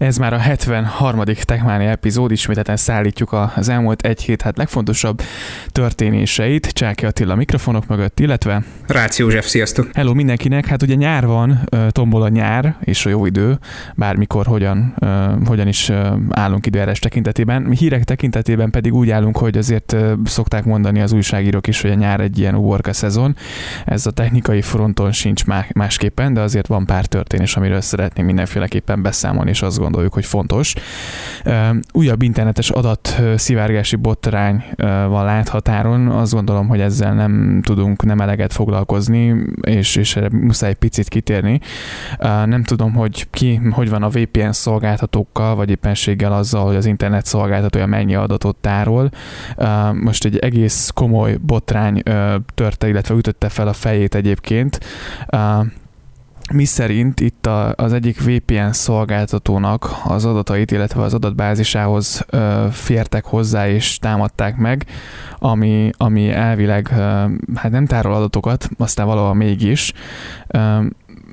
Ez már a 73. Techmáni epizód, ismételten szállítjuk az elmúlt egy hét hát legfontosabb történéseit. Csáki Attila mikrofonok mögött, illetve... Rácz József, sziasztok! Hello mindenkinek, hát ugye nyár van, tombol a nyár, és a jó idő, bármikor hogyan, hogyan is állunk időjárás tekintetében. Hírek tekintetében pedig úgy állunk, hogy azért szokták mondani az újságírók is, hogy a nyár egy ilyen uborka szezon. Ez a technikai fronton sincs másképpen, de azért van pár történés, amiről szeretnénk mindenféleképpen beszámolni, és azt gondolom, gondoljuk, hogy fontos. Újabb internetes adat szivárgási botrány van láthatáron, azt gondolom, hogy ezzel nem tudunk nem eleget foglalkozni, és, és erre muszáj picit kitérni. Nem tudom, hogy ki, hogy van a VPN szolgáltatókkal, vagy éppenséggel azzal, hogy az internet szolgáltatója mennyi adatot tárol. Most egy egész komoly botrány törte, illetve ütötte fel a fejét egyébként mi szerint itt a, az egyik VPN szolgáltatónak az adatait, illetve az adatbázisához ö, fértek hozzá és támadták meg, ami, ami elvileg ö, hát nem tárol adatokat, aztán valahol mégis. Ö,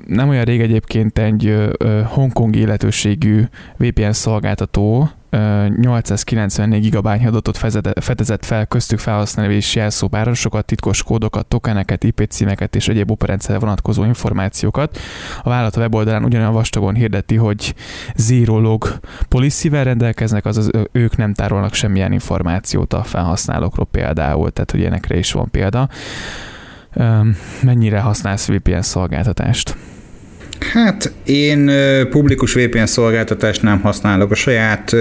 nem olyan rég egyébként egy hongkongi illetőségű VPN szolgáltató 894 gigabány adatot fedezett fel köztük és jelszóbárosokat, titkos kódokat, tokeneket, IP címeket és egyéb operendszerre vonatkozó információkat. A vállalat a weboldalán ugyanolyan vastagon hirdeti, hogy zero log policy rendelkeznek, azaz ők nem tárolnak semmilyen információt a felhasználókról például, tehát hogy ilyenekre is van példa. Mennyire használsz VPN szolgáltatást? Hát én publikus VPN szolgáltatást nem használok, a saját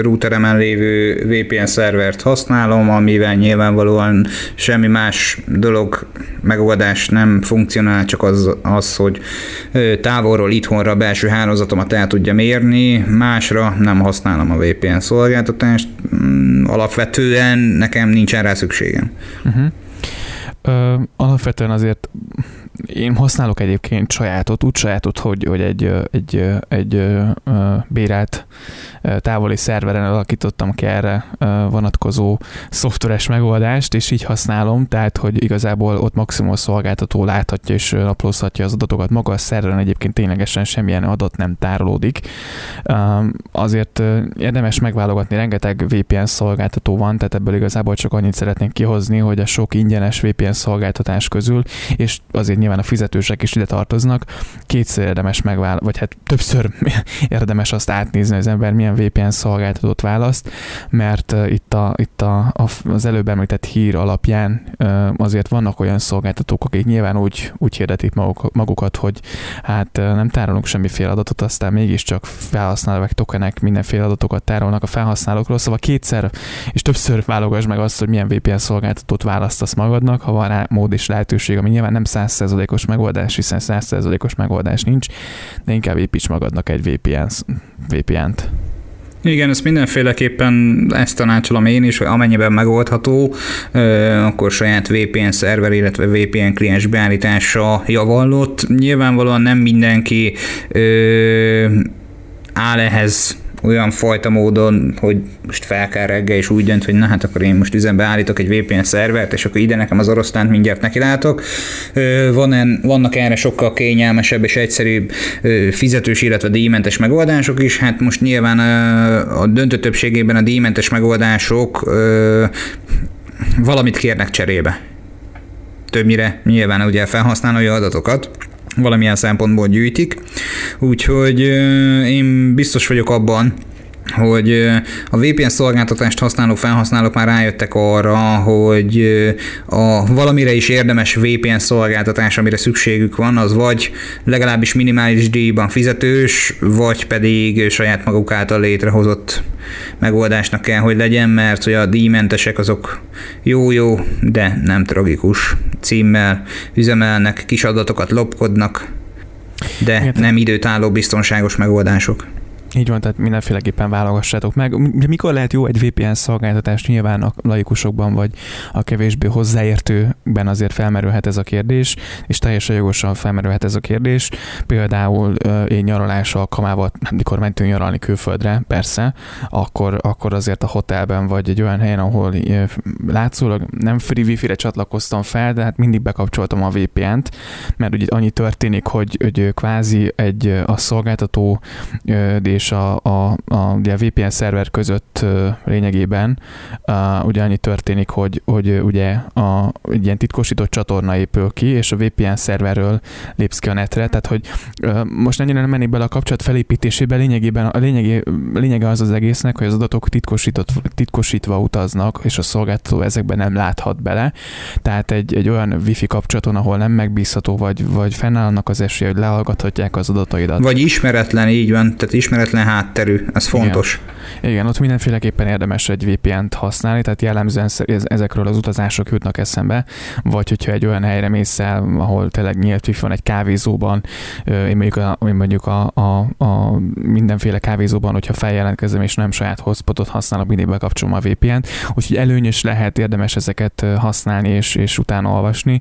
routeremen lévő VPN szervert használom, amivel nyilvánvalóan semmi más dolog, megoldás nem funkcionál, csak az, az hogy távolról itthonra a belső hálózatomat el tudja mérni, másra nem használom a VPN szolgáltatást, mm, alapvetően nekem nincsen rá szükségem. Uh-huh. Ö, alapvetően azért én használok egyébként sajátot, úgy sajátot, hogy, hogy egy, egy, egy bérelt távoli szerveren alakítottam ki erre vonatkozó szoftveres megoldást, és így használom, tehát hogy igazából ott maximum a szolgáltató láthatja és naplózhatja az adatokat. Maga a szerveren egyébként ténylegesen semmilyen adat nem tárolódik. Azért érdemes megválogatni, rengeteg VPN szolgáltató van, tehát ebből igazából csak annyit szeretnénk kihozni, hogy a sok ingyenes VPN szolgáltatás közül, és azért nyilván a fizetősek is ide tartoznak, kétszer érdemes megvál, vagy hát többször érdemes azt átnézni, az ember milyen VPN szolgáltatót választ, mert itt, a, itt a, az előbb említett hír alapján azért vannak olyan szolgáltatók, akik nyilván úgy, úgy hirdetik maguk, magukat, hogy hát nem tárolunk semmiféle adatot, aztán mégiscsak felhasználók, tokenek mindenféle adatokat tárolnak a felhasználókról, szóval kétszer és többször válogass meg azt, hogy milyen VPN szolgáltatót választasz magadnak, ha van rá mód és lehetőség, ami nyilván nem 100%-os megoldás, hiszen 100%-os megoldás nincs, de inkább építs magadnak egy VPN, VPN-t. Igen, ezt mindenféleképpen ezt tanácsolom én is, hogy amennyiben megoldható, akkor saját VPN szerver, illetve VPN kliens beállítása javallott. Nyilvánvalóan nem mindenki áll ehhez olyan fajta módon, hogy most fel kell reggel, és úgy dönt, hogy na hát akkor én most üzembe állítok egy VPN szervert, és akkor ide nekem az oroszlánt mindjárt nekilátok. Van vannak erre sokkal kényelmesebb és egyszerűbb fizetős, illetve díjmentes megoldások is. Hát most nyilván a döntő többségében a díjmentes megoldások valamit kérnek cserébe. Többnyire nyilván ugye a felhasználói adatokat, valamilyen szempontból gyűjtik. Úgyhogy én biztos vagyok abban, hogy a VPN szolgáltatást használó felhasználók már rájöttek arra, hogy a valamire is érdemes VPN szolgáltatás, amire szükségük van, az vagy legalábbis minimális díjban fizetős, vagy pedig saját maguk által létrehozott megoldásnak kell, hogy legyen, mert hogy a díjmentesek azok jó-jó, de nem tragikus címmel üzemelnek, kis adatokat lopkodnak, de nem időtálló biztonságos megoldások. Így van, tehát mindenféleképpen válogassátok meg. Mikor lehet jó egy VPN szolgáltatás? Nyilván a laikusokban vagy a kevésbé hozzáértőben azért felmerülhet ez a kérdés, és teljesen jogosan felmerülhet ez a kérdés. Például én nyaralás alkalmával, amikor mentünk nyaralni külföldre, persze, akkor, akkor azért a hotelben vagy egy olyan helyen, ahol látszólag nem free wifi-re csatlakoztam fel, de hát mindig bekapcsoltam a VPN-t, mert ugye annyi történik, hogy, hogy kvázi egy a szolgáltató és és a, a, a, a VPN szerver között lényegében ugye annyi történik, hogy, hogy ugye a, egy ilyen titkosított csatorna épül ki, és a VPN szerverről lépsz ki a netre, tehát hogy most ennyire nem mennék bele a kapcsolat felépítésébe, lényegében a lényegi, lényege az az egésznek, hogy az adatok titkosított, titkosítva utaznak, és a szolgáltató ezekben nem láthat bele, tehát egy, egy olyan wifi kapcsolaton, ahol nem megbízható, vagy, vagy fennállnak az esélye, hogy lehallgathatják az adataidat. Vagy ismeretlen, így van, tehát ismeretlen hátterű, ez fontos. Igen, Igen ott mindenféleképpen érdemes egy VPN-t használni, tehát jellemzően ezekről az utazások jutnak eszembe, vagy hogyha egy olyan helyre mész el, ahol tényleg nyílt wifi van egy kávézóban, én mondjuk a, én mondjuk a, a, a mindenféle kávézóban, hogyha feljelentkezem és nem saját hotspotot használok, mindig bekapcsolom a VPN-t, úgyhogy előnyös lehet, érdemes ezeket használni és, és utána olvasni.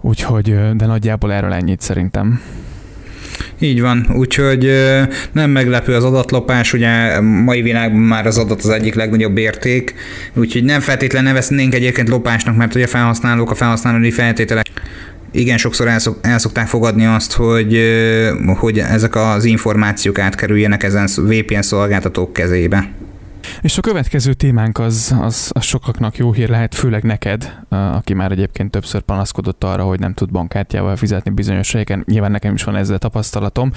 Úgyhogy, de nagyjából erről ennyit szerintem. Így van, úgyhogy nem meglepő az adatlopás, ugye mai világban már az adat az egyik legnagyobb érték, úgyhogy nem feltétlenül neveznénk egyébként lopásnak, mert ugye felhasználók a felhasználói feltételek igen sokszor elszok, el szokták fogadni azt, hogy, hogy ezek az információk átkerüljenek ezen VPN szolgáltatók kezébe. És a következő témánk az, az, az sokaknak jó hír lehet, főleg neked, aki már egyébként többször panaszkodott arra, hogy nem tud bankkártyával fizetni bizonyos helyeken. Nyilván nekem is van ezzel tapasztalatom,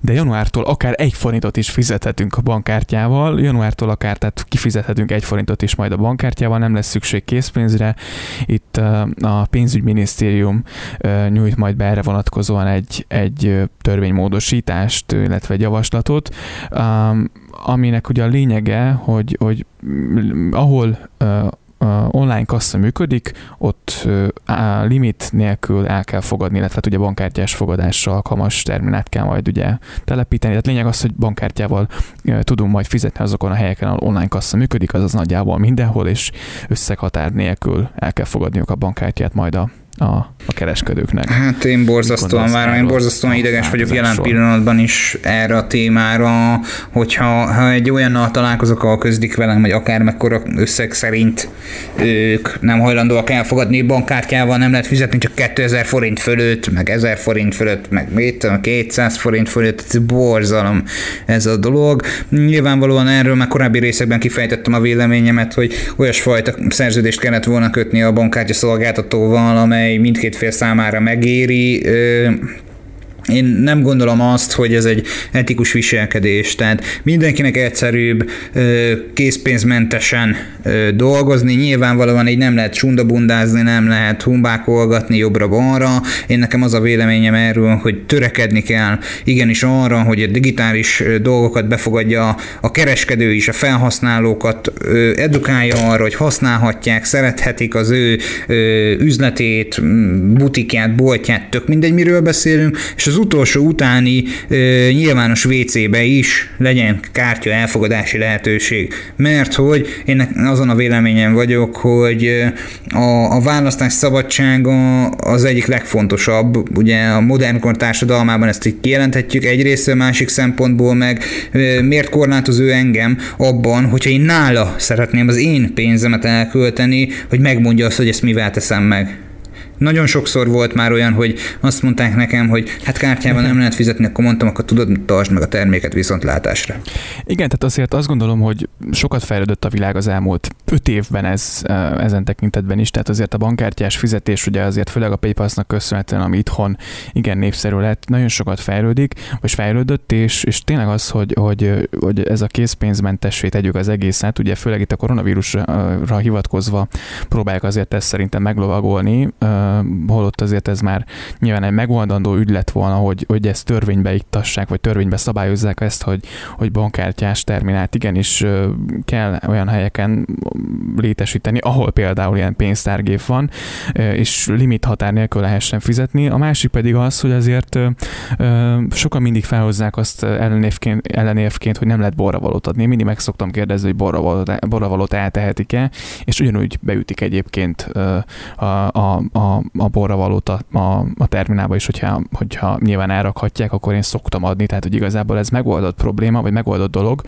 de januártól akár egy forintot is fizethetünk a bankkártyával, januártól akár tehát kifizethetünk egy forintot is majd a bankkártyával, nem lesz szükség készpénzre. Itt a pénzügyminisztérium nyújt majd be erre vonatkozóan egy, egy törvénymódosítást, illetve egy javaslatot aminek ugye a lényege, hogy, hogy ahol online kassa működik, ott limit nélkül el kell fogadni, illetve hát ugye bankkártyás fogadással alkalmas terminát kell majd ugye telepíteni. Tehát lényeg az, hogy bankkártyával tudunk majd fizetni azokon a helyeken, ahol online kassa működik, azaz nagyjából mindenhol, és összeghatár nélkül el kell fogadniuk a bankkártyát majd a a, a kereskedőknek. Hát én borzasztóan várom, én borzasztóan ideges vagyok jelen pillanatban is erre a témára, hogyha ha egy olyannal találkozok, ahol közdik velem, hogy akár mekkora összeg szerint ők nem hajlandóak elfogadni bankkártyával, nem lehet fizetni csak 2000 forint fölött, meg 1000 forint fölött, meg mit, 200 forint fölött, ez borzalom ez a dolog. Nyilvánvalóan erről már korábbi részekben kifejtettem a véleményemet, hogy olyasfajta szerződést kellett volna kötni a bankkártya szolgáltatóval, amely amely mindkét fél számára megéri, én nem gondolom azt, hogy ez egy etikus viselkedés, tehát mindenkinek egyszerűbb készpénzmentesen dolgozni, nyilvánvalóan így nem lehet sundabundázni, nem lehet humbákolgatni jobbra-balra. Én nekem az a véleményem erről, hogy törekedni kell igenis arra, hogy a digitális dolgokat befogadja a kereskedő is, a felhasználókat edukálja arra, hogy használhatják, szerethetik az ő üzletét, butikját, boltját, tök mindegy, miről beszélünk, és az utolsó utáni e, nyilvános WC-be is legyen kártya elfogadási lehetőség. Mert hogy én azon a véleményen vagyok, hogy a, a választás szabadsága az egyik legfontosabb. Ugye a modern kor társadalmában ezt így kijelenthetjük egyrészt, másik szempontból meg e, miért korlátozó engem abban, hogyha én nála szeretném az én pénzemet elkölteni, hogy megmondja azt, hogy ezt mivel teszem meg. Nagyon sokszor volt már olyan, hogy azt mondták nekem, hogy hát kártyával nem lehet fizetni, akkor mondtam, akkor tudod, tartsd meg a terméket viszontlátásra. Igen, tehát azért azt gondolom, hogy sokat fejlődött a világ az elmúlt öt évben ez, ezen tekintetben is, tehát azért a bankkártyás fizetés, ugye azért főleg a PayPal-nak köszönhetően, ami itthon igen népszerű lett, nagyon sokat fejlődik, vagy fejlődött, és, és tényleg az, hogy, hogy, hogy ez a készpénzmentessé tegyük az egészet, ugye főleg itt a koronavírusra hivatkozva próbálják azért ezt szerintem meglovagolni, holott azért ez már nyilván egy megoldandó ügy lett volna, hogy, hogy ezt törvénybe iktassák, vagy törvénybe szabályozzák ezt, hogy, hogy bankkártyás terminált igenis kell olyan helyeken létesíteni, ahol például ilyen pénztárgép van, és limit határ nélkül lehessen fizetni. A másik pedig az, hogy azért sokan mindig felhozzák azt ellenévként, ellenévként hogy nem lehet borravalót adni. Én mindig meg szoktam kérdezni, hogy borravalót, borravalót eltehetik-e, és ugyanúgy beütik egyébként a, a, a, a borravalót a, a, a terminálba is, hogyha, hogyha nyilván elrakhatják, akkor én szoktam adni, tehát hogy igazából ez megoldott probléma, vagy megoldott dolog,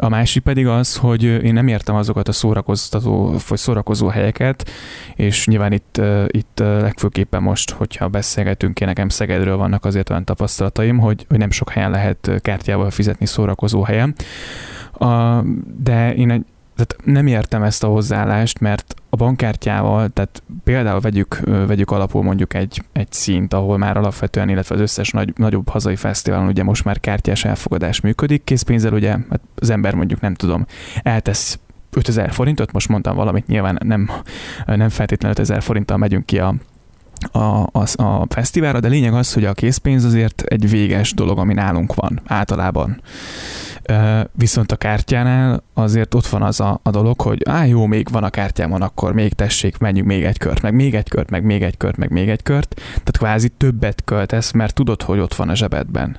A másik pedig az, hogy én nem értem azokat a szórakoztató, vagy szórakozó helyeket, és nyilván itt, itt legfőképpen most, hogyha beszélgetünk, én nekem Szegedről vannak azért olyan tapasztalataim, hogy, hogy nem sok helyen lehet kártyával fizetni szórakozó helyen. De én egy tehát nem értem ezt a hozzáállást, mert a bankkártyával, tehát például vegyük, vegyük alapul mondjuk egy, egy szint, ahol már alapvetően, illetve az összes nagy, nagyobb hazai fesztiválon ugye most már kártyás elfogadás működik, készpénzzel ugye hát az ember mondjuk nem tudom, eltesz 5000 forintot, most mondtam valamit, nyilván nem, nem feltétlenül 5000 forinttal megyünk ki a, a, a, a fesztiválra, de lényeg az, hogy a készpénz azért egy véges dolog, ami nálunk van általában. Viszont a kártyánál azért ott van az a, a dolog, hogy á, jó, még van a kártyámon, akkor még tessék, menjünk még egy kört, meg még egy kört, meg még egy kört, meg még egy kört. Tehát kvázi többet költesz, mert tudod, hogy ott van a zsebedben.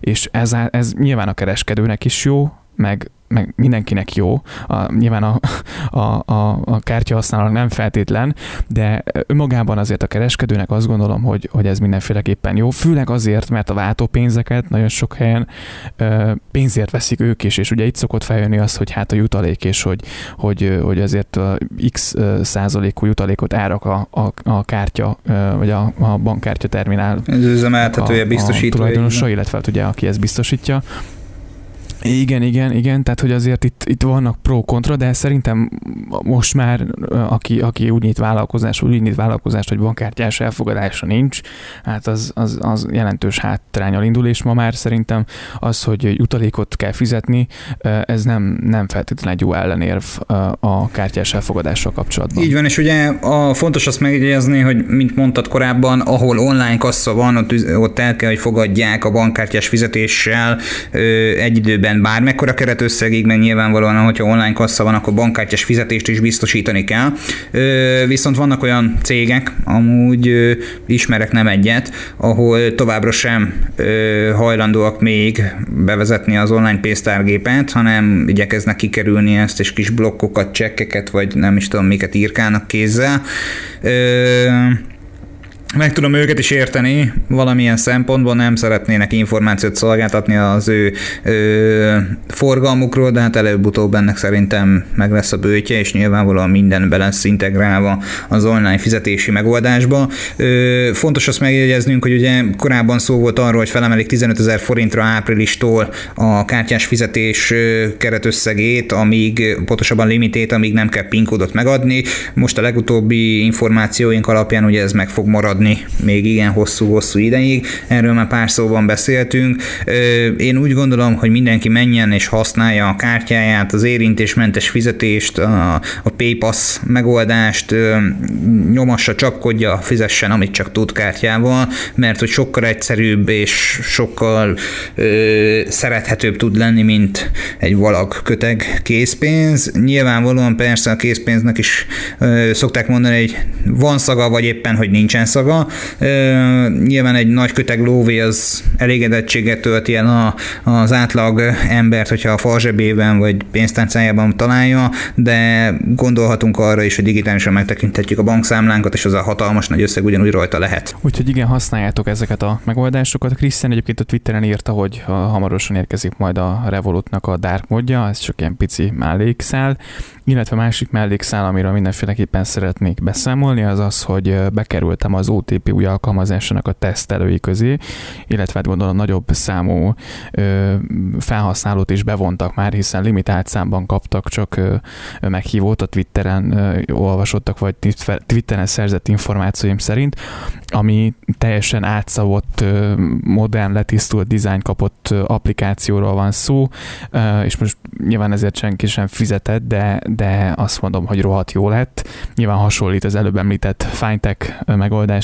És ez, ez nyilván a kereskedőnek is jó, meg meg mindenkinek jó. A, nyilván a, a, a, a kártya használónak nem feltétlen, de önmagában azért a kereskedőnek azt gondolom, hogy, hogy ez mindenféleképpen jó. Főleg azért, mert a váltópénzeket nagyon sok helyen ö, pénzért veszik ők is, és ugye itt szokott feljönni az, hogy hát a jutalék, és hogy, hogy, hogy azért a x százalékú jutalékot árak a, a, a kártya, vagy a, a bankkártya terminál. Ez üzemeltetője biztosító. A tulajdonosa, illetve hát ugye aki ezt biztosítja. Igen, igen, igen, tehát hogy azért itt, itt vannak pro-kontra, de szerintem most már, aki, aki úgy nyit vállalkozás, úgy nyit vállalkozást, hogy bankkártyás elfogadása nincs, hát az, az, az jelentős hátrányal indul, és ma már szerintem az, hogy utalékot kell fizetni, ez nem, nem feltétlenül egy jó ellenérv a kártyás elfogadással kapcsolatban. Így van, és ugye a fontos azt megjegyezni, hogy mint mondtad korábban, ahol online kassa van, ott, ott el kell, hogy fogadják a bankkártyás fizetéssel egy időben bőven bármekkora keretösszegig, mert nyilvánvalóan, hogyha online kassa van, akkor bankkártyás fizetést is biztosítani kell. Viszont vannak olyan cégek, amúgy ismerek nem egyet, ahol továbbra sem hajlandóak még bevezetni az online pénztárgépet, hanem igyekeznek kikerülni ezt, és kis blokkokat, csekkeket, vagy nem is tudom, miket írkálnak kézzel meg tudom őket is érteni, valamilyen szempontból nem szeretnének információt szolgáltatni az ő, ő forgalmukról, de hát előbb-utóbb ennek szerintem meg lesz a bőtje, és nyilvánvalóan minden be lesz integrálva az online fizetési megoldásba. Ö, fontos azt megjegyeznünk, hogy ugye korábban szó volt arról, hogy felemelik 15 ezer forintra áprilistól a kártyás fizetés keretösszegét, amíg pontosabban limitét, amíg nem kell PIN kódot megadni. Most a legutóbbi információink alapján ugye ez meg fog maradni maradni még igen hosszú-hosszú ideig. Erről már pár szóban beszéltünk. Én úgy gondolom, hogy mindenki menjen és használja a kártyáját, az érintésmentes fizetést, a, a PayPass megoldást, nyomassa, csapkodja, fizessen, amit csak tud kártyával, mert hogy sokkal egyszerűbb és sokkal szerethetőbb tud lenni, mint egy valag köteg készpénz. Nyilvánvalóan persze a készpénznek is ö, szokták mondani, hogy van szaga, vagy éppen, hogy nincsen szaga, maga. Nyilván egy nagy köteg lóvé az elégedettséget tölti el a, az átlag embert, hogyha a falzsebében vagy pénztárcájában találja, de gondolhatunk arra is, hogy digitálisan megtekinthetjük a bankszámlánkat, és az a hatalmas nagy összeg ugyanúgy rajta lehet. Úgyhogy igen, használjátok ezeket a megoldásokat. Krisztián egyébként a Twitteren írta, hogy hamarosan érkezik majd a Revolutnak a Dark modja, ez csak ilyen pici mellékszál, illetve másik mellékszál, amiről mindenféleképpen szeretnék beszámolni, az az, hogy bekerültem az OTP új alkalmazásának a tesztelői közé, illetve hát gondolom nagyobb számú ö, felhasználót is bevontak már, hiszen limitált számban kaptak csak ö, meghívót a Twitteren ö, olvasottak, vagy Twitteren szerzett információim szerint, ami teljesen átszavott, ö, modern, letisztult dizájn kapott applikációról van szó, ö, és most nyilván ezért senki sem fizetett, de, de azt mondom, hogy rohadt jó lett. Nyilván hasonlít az előbb említett Fintech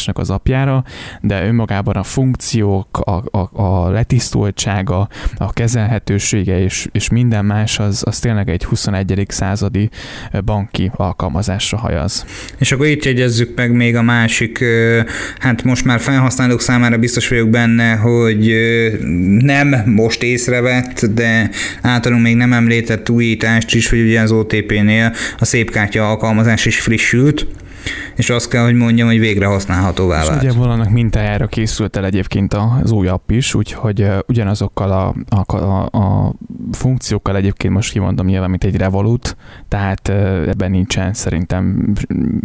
megoldásnak az apjára, de önmagában a funkciók, a, a, a letisztultsága, a kezelhetősége és, és minden más az, az tényleg egy 21. századi banki alkalmazásra hajaz. És akkor itt jegyezzük meg még a másik, hát most már felhasználók számára biztos vagyok benne, hogy nem most észrevett, de általunk még nem említett újítást is, hogy ugye az OTP-nél a szépkártya alkalmazás is frissült, és azt kell, hogy mondjam, hogy végre használhatóvá vált. És ugye annak mintájára készült el egyébként az új app is, úgyhogy ugyanazokkal a, a, a, a funkciókkal egyébként most kimondom nyilván, mint egy Revolut, tehát ebben nincsen szerintem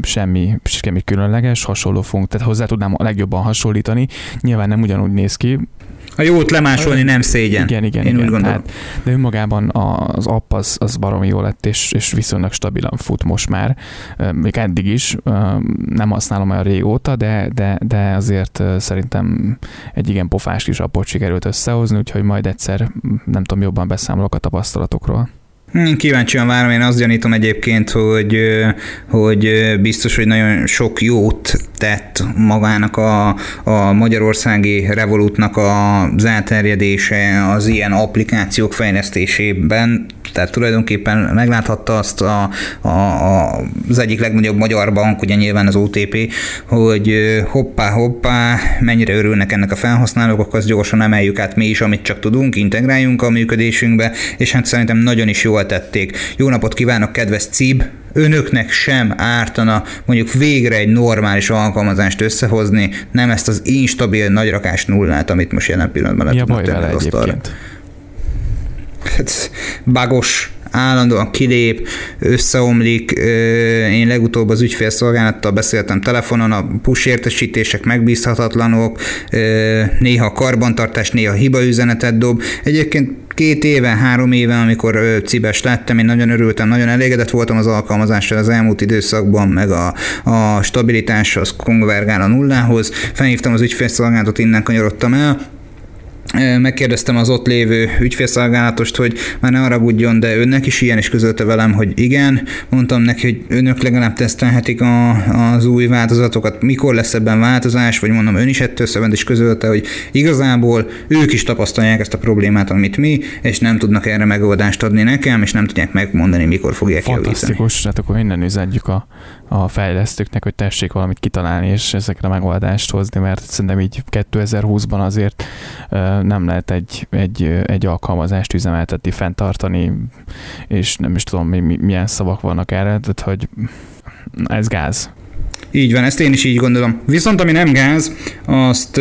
semmi, semmi különleges, hasonló funkció, tehát hozzá tudnám a legjobban hasonlítani. Nyilván nem ugyanúgy néz ki, a jót lemásolni nem szégyen. Igen, igen, Én igen. Úgy gondolom. Hát, de önmagában az app az, az baromi jó lett, és, és viszonylag stabilan fut most már. Még eddig is. Nem használom olyan régóta, de, de, de azért szerintem egy igen pofás kis appot sikerült összehozni, úgyhogy majd egyszer, nem tudom, jobban beszámolok a tapasztalatokról. Hm, kíváncsian várom, én azt gyanítom egyébként, hogy, hogy biztos, hogy nagyon sok jót tett magának a, a magyarországi Revolutnak az elterjedése az ilyen applikációk fejlesztésében, tehát tulajdonképpen megláthatta azt a, a, a, az egyik legnagyobb magyar bank, ugye nyilván az OTP, hogy hoppá, hoppá, mennyire örülnek ennek a felhasználók, akkor azt gyorsan emeljük át mi is, amit csak tudunk, integráljunk a működésünkbe, és hát szerintem nagyon is jól tették. Jó napot kívánok, kedves CIB! Önöknek sem ártana mondjuk végre egy normális alkalmazást összehozni, nem ezt az instabil nagyrakás nullát, amit most jelen pillanatban le tudnak tenni az egyébként? Hát, bagos, állandóan kilép, összeomlik. Én legutóbb az ügyfélszolgálattal beszéltem telefonon, a push értesítések megbízhatatlanok, néha karbantartás, néha hibaüzenetet dob. Egyébként két éve, három éve, amikor cibes lettem, én nagyon örültem, nagyon elégedett voltam az alkalmazással az elmúlt időszakban, meg a, a stabilitás az konvergál a nullához. Felhívtam az ügyfélszolgálatot, innen kanyarodtam el, megkérdeztem az ott lévő ügyfélszolgálatost, hogy már ne haragudjon, de önnek is ilyen is közölte velem, hogy igen. Mondtam neki, hogy önök legalább tesztelhetik a, az új változatokat, mikor lesz ebben változás, vagy mondom, ön is ettől szövend is közölte, hogy igazából ők is tapasztalják ezt a problémát, amit mi, és nem tudnak erre megoldást adni nekem, és nem tudják megmondani, mikor fogják Fantasztikus, tehát akkor innen üzenjük a, a fejlesztőknek, hogy tessék valamit kitalálni, és ezekre megoldást hozni, mert szerintem így 2020-ban azért nem lehet egy, egy, egy alkalmazást üzemeltetni, fenntartani, és nem is tudom, milyen szavak vannak erre, tehát hogy ez gáz. Így van, ezt én is így gondolom. Viszont ami nem gáz, azt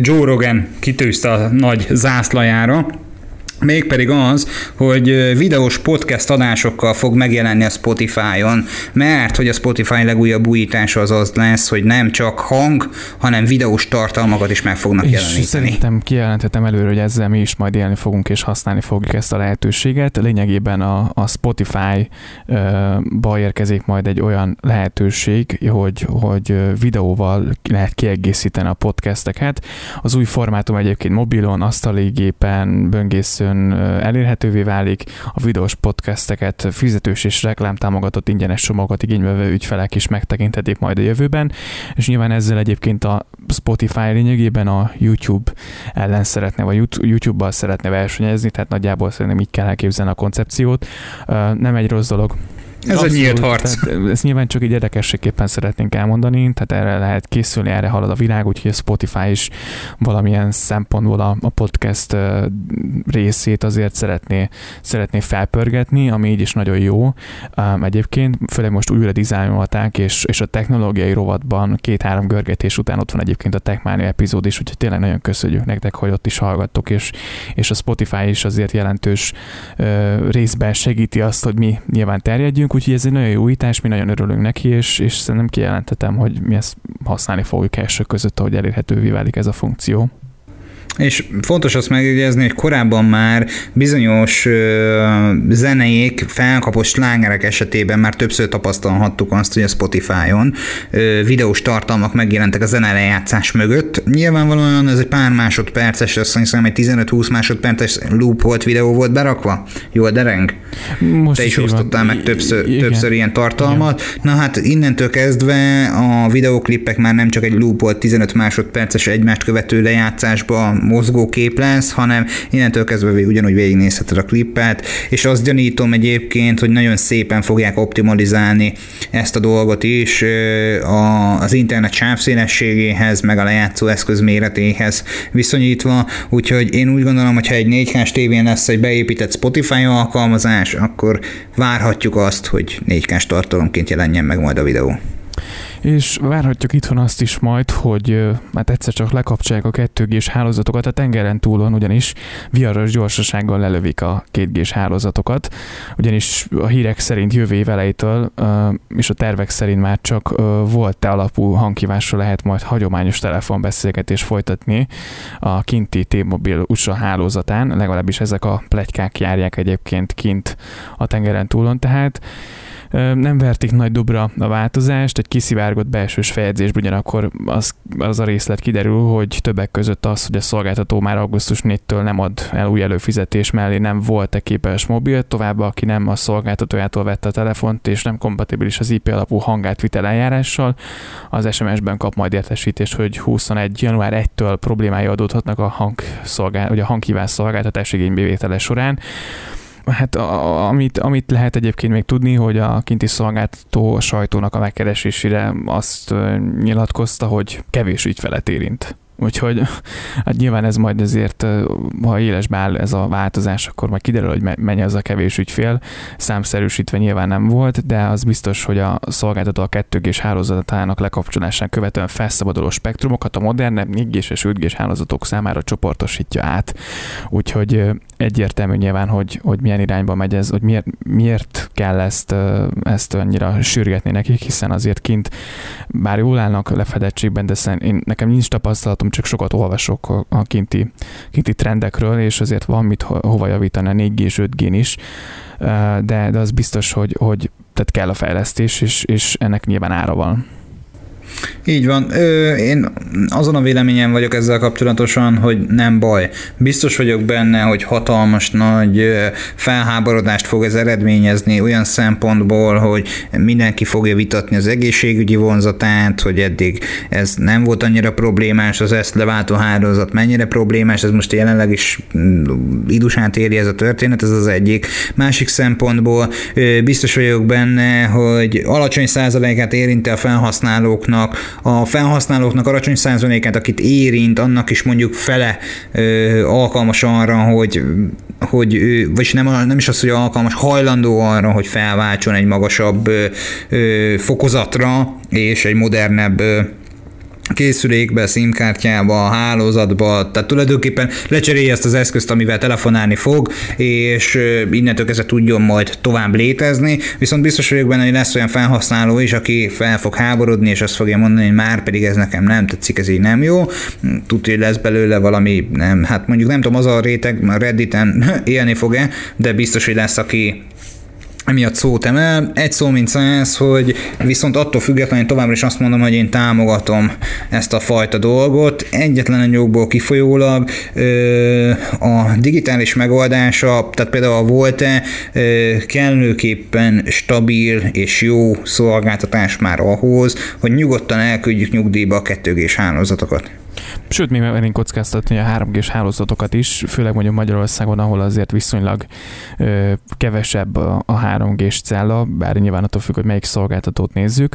Joe Rogan kitűzte a nagy zászlajára, Mégpedig az, hogy videós podcast adásokkal fog megjelenni a Spotify-on, mert hogy a Spotify legújabb újítása az az lesz, hogy nem csak hang, hanem videós tartalmakat is meg fognak és jeleníteni. szerintem kijelenthetem előre, hogy ezzel mi is majd élni fogunk és használni fogjuk ezt a lehetőséget. Lényegében a, a Spotify-ba érkezik majd egy olyan lehetőség, hogy, hogy videóval lehet kiegészíteni a podcasteket. Az új formátum egyébként mobilon, asztali gépen, böngésző rögtön elérhetővé válik, a videós podcasteket fizetős és reklámtámogatott ingyenes csomagokat igénybe ügyfelek is megtekinthetik majd a jövőben, és nyilván ezzel egyébként a Spotify lényegében a YouTube ellen szeretne, vagy YouTube-bal szeretne versenyezni, tehát nagyjából szerintem így kell elképzelni a koncepciót. Nem egy rossz dolog, ez Abszolút, egy nyílt harc. Tehát ezt nyilván csak egy érdekességképpen szeretnénk elmondani, tehát erre lehet készülni, erre halad a világ, úgyhogy a Spotify is valamilyen szempontból a, a podcast részét azért szeretné, szeretné felpörgetni, ami így is nagyon jó. Egyébként, főleg most újra dizájnolták, és, és a technológiai rovatban két-három görgetés után ott van egyébként a Techmania epizód is, úgyhogy tényleg nagyon köszönjük nektek, hogy ott is hallgattok, és, és a Spotify is azért jelentős részben segíti azt, hogy mi nyilván terjedjünk, úgyhogy ez egy nagyon jó újítás, mi nagyon örülünk neki, és, és szerintem kijelentetem, hogy mi ezt használni fogjuk elsők között, ahogy elérhetővé válik ez a funkció. És fontos azt megjegyezni, hogy korábban már bizonyos zenék, felkapott slágerek esetében már többször tapasztalhattuk azt, hogy a Spotify-on videós tartalmak megjelentek a zenelejátszás mögött. Nyilvánvalóan ez egy pár másodperces, azt hiszem egy 15-20 másodperces loop volt videó volt berakva. Jó, dereng? Most Te is osztottál meg többször, igen. többször ilyen tartalmat. Igen. Na hát innentől kezdve a videóklippek már nem csak egy loop volt 15 másodperces egymást követő lejátszásba mozgó kép lesz, hanem innentől kezdve ugyanúgy végignézheted a klippet, és azt gyanítom egyébként, hogy nagyon szépen fogják optimalizálni ezt a dolgot is az internet sávszélességéhez, meg a lejátszó eszköz méretéhez viszonyítva, úgyhogy én úgy gondolom, hogy ha egy 4K-s tévén lesz egy beépített Spotify alkalmazás, akkor várhatjuk azt, hogy 4K-s tartalomként jelenjen meg majd a videó. És várhatjuk itthon azt is majd, hogy hát egyszer csak lekapcsolják a 2G-s hálózatokat a tengeren túlon, ugyanis viharos gyorsasággal lelövik a 2G-s hálózatokat, ugyanis a hírek szerint jövő év elejétől és a tervek szerint már csak volt te alapú hangkívásra lehet majd hagyományos telefonbeszélgetés folytatni a kinti T-Mobile USA hálózatán, legalábbis ezek a plegykák járják egyébként kint a tengeren túlon, tehát nem vertik nagy dobra a változást, egy kiszivárgott belsős feljegyzésből ugyanakkor az, az a részlet kiderül, hogy többek között az, hogy a szolgáltató már augusztus 4-től nem ad el új előfizetés mellé, nem volt-e képes mobil, továbbá aki nem a szolgáltatójától vette a telefont, és nem kompatibilis az IP alapú hangátvitel eljárással, az SMS-ben kap majd értesítést, hogy 21. január 1-től problémái adódhatnak a, hangszolgál, vagy a hangkívás szolgáltatás igénybevétele során. Hát a, amit, amit lehet egyébként még tudni, hogy a kinti szolgáltató a sajtónak a megkeresésére azt nyilatkozta, hogy kevés ügyfelet érint. Úgyhogy hát nyilván ez majd azért, ha élesbe áll ez a változás, akkor majd kiderül, hogy mennyi az a kevés ügyfél. Számszerűsítve nyilván nem volt, de az biztos, hogy a szolgáltató a 2 g hálózatának lekapcsolásán követően felszabaduló spektrumokat a modernebb 4 g és 5 g hálózatok számára csoportosítja át. Úgyhogy egyértelmű nyilván, hogy, hogy milyen irányba megy ez, hogy miért, miért kell ezt, ezt annyira sürgetni nekik, hiszen azért kint, bár jól állnak lefedettségben, de én, nekem nincs tapasztalatom, csak sokat olvasok a, kinti, kinti trendekről, és azért van mit ho, hova javítani a 4G és 5G-n is, de, de az biztos, hogy, hogy tehát kell a fejlesztés, és, és ennek nyilván ára van. Így van. Ö, én azon a véleményen vagyok ezzel kapcsolatosan, hogy nem baj. Biztos vagyok benne, hogy hatalmas nagy felháborodást fog ez eredményezni olyan szempontból, hogy mindenki fogja vitatni az egészségügyi vonzatát, hogy eddig ez nem volt annyira problémás, az ezt leváltó hálózat mennyire problémás, ez most jelenleg is mm, idusát éri ez a történet, ez az egyik. Másik szempontból biztos vagyok benne, hogy alacsony százalékát érinti a felhasználóknak a felhasználóknak alacsony százalékát, akit érint, annak is mondjuk fele ö, alkalmas arra, hogy hogy ő, vagyis nem, nem is az, hogy alkalmas, hajlandó arra, hogy felváltson egy magasabb ö, ö, fokozatra és egy modernebb ö, készülékbe, SIM-kártyába, hálózatba, tehát tulajdonképpen lecserélje ezt az eszközt, amivel telefonálni fog, és innentől kezdve tudjon majd tovább létezni, viszont biztos vagyok benne, hogy lesz olyan felhasználó is, aki fel fog háborodni, és azt fogja mondani, hogy már pedig ez nekem nem tetszik, ez így nem jó, tudja, hogy lesz belőle valami, nem, hát mondjuk nem tudom, az a réteg, Redditen élni fog-e, de biztos, hogy lesz, aki emiatt szót emel. Egy szó, mint száz, hogy viszont attól függetlenül továbbra is azt mondom, hogy én támogatom ezt a fajta dolgot. Egyetlen egy jogból kifolyólag a digitális megoldása, tehát például a Volte kellőképpen stabil és jó szolgáltatás már ahhoz, hogy nyugodtan elküldjük nyugdíjba a 2 hálózatokat. Sőt, még mernénk kockáztatni a 3 g hálózatokat is, főleg mondjuk Magyarországon, ahol azért viszonylag ö, kevesebb a, a 3G-s cella, bár nyilván attól függ, hogy melyik szolgáltatót nézzük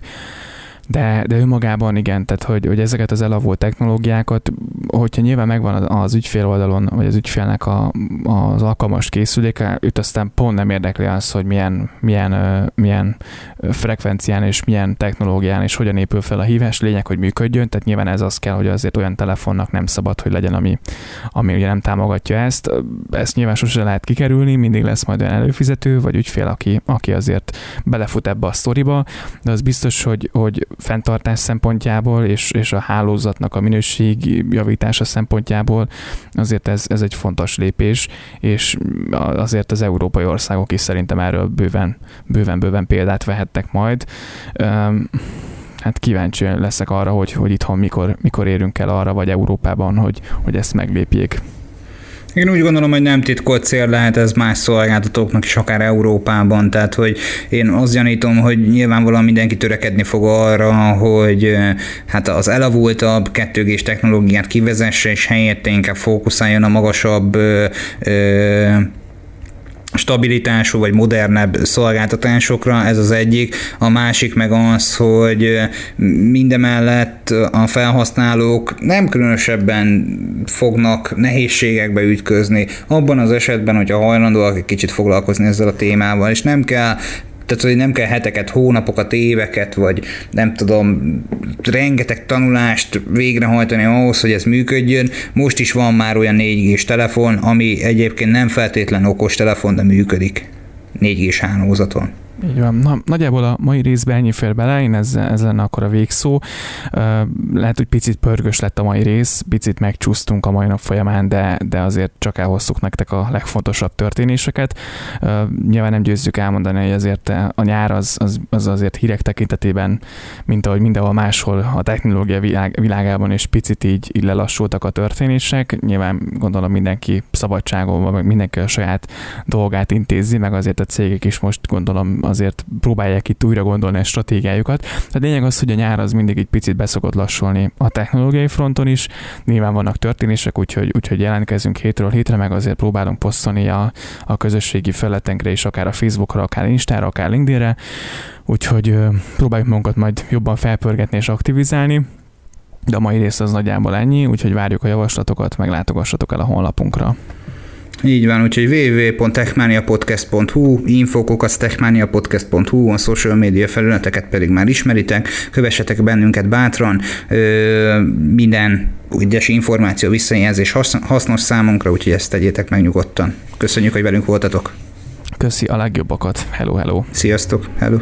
de, de önmagában igen, tehát hogy, hogy ezeket az elavult technológiákat, hogyha nyilván megvan az ügyfél oldalon, vagy az ügyfélnek a, az alkalmas készüléke, őt aztán pont nem érdekli az, hogy milyen, milyen, milyen frekvencián és milyen technológián és hogyan épül fel a hívás, lényeg, hogy működjön, tehát nyilván ez az kell, hogy azért olyan telefonnak nem szabad, hogy legyen, ami, ami ugye nem támogatja ezt. Ezt nyilván sosem lehet kikerülni, mindig lesz majd olyan előfizető, vagy ügyfél, aki, aki azért belefut ebbe a sztoriba, de az biztos, hogy, hogy fenntartás szempontjából és, és a hálózatnak a minőség javítása szempontjából azért ez, ez egy fontos lépés, és azért az európai országok is szerintem erről bőven, bőven, bőven példát vehettek majd. Hát kíváncsi leszek arra, hogy, hogy itthon mikor, mikor érünk el arra, vagy Európában, hogy, hogy ezt meglépjék. Én úgy gondolom, hogy nem titkolt cél lehet ez más szolgáltatóknak is, akár Európában, tehát hogy én azt gyanítom, hogy nyilvánvalóan mindenki törekedni fog arra, hogy hát az elavultabb 2G-s technológiát kivezesse, és helyette inkább fókuszáljon a magasabb ö, ö, stabilitású vagy modernebb szolgáltatásokra, ez az egyik. A másik meg az, hogy mindemellett a felhasználók nem különösebben fognak nehézségekbe ütközni, abban az esetben, hogyha hajlandóak egy kicsit foglalkozni ezzel a témával, és nem kell Tehát, hogy nem kell heteket, hónapokat, éveket, vagy nem tudom, rengeteg tanulást végrehajtani ahhoz, hogy ez működjön. Most is van már olyan 4 g telefon, ami egyébként nem feltétlen okos telefon, de működik 4 g hálózaton. Így van. Na, nagyjából a mai részben ennyi fér bele, én ez, ez lenne akkor a végszó. Lehet, hogy picit pörgös lett a mai rész, picit megcsúsztunk a mai nap folyamán, de, de azért csak elhoztuk nektek a legfontosabb történéseket. Nyilván nem győzzük elmondani, hogy azért a nyár az, az, az azért hírek tekintetében, mint ahogy mindenhol máshol a technológia világ, világában, és picit így, így lelassultak a történések. Nyilván gondolom mindenki szabadságon, meg mindenki a saját dolgát intézi, meg azért a cégek is most gondolom azért próbálják itt újra gondolni a stratégiájukat. A lényeg az, hogy a nyár az mindig egy picit beszokott lassulni a technológiai fronton is. Nyilván vannak történések, úgyhogy, úgyhogy jelentkezünk hétről hétre, meg azért próbálunk posztolni a, a közösségi felületenkre is, akár a Facebookra, akár Instára, akár LinkedInre. Úgyhogy próbáljuk magunkat majd jobban felpörgetni és aktivizálni. De a mai rész az nagyjából ennyi, úgyhogy várjuk a javaslatokat, meglátogassatok el a honlapunkra. Így van, úgyhogy www.techmaniapodcast.hu, infokokat techmaniapodcast.hu, a social media felületeket pedig már ismeritek, kövessetek bennünket bátran, minden ügyes információ, visszajelzés hasznos számunkra, úgyhogy ezt tegyétek meg nyugodtan. Köszönjük, hogy velünk voltatok. Köszi a legjobbakat. Hello, hello. Sziasztok, hello.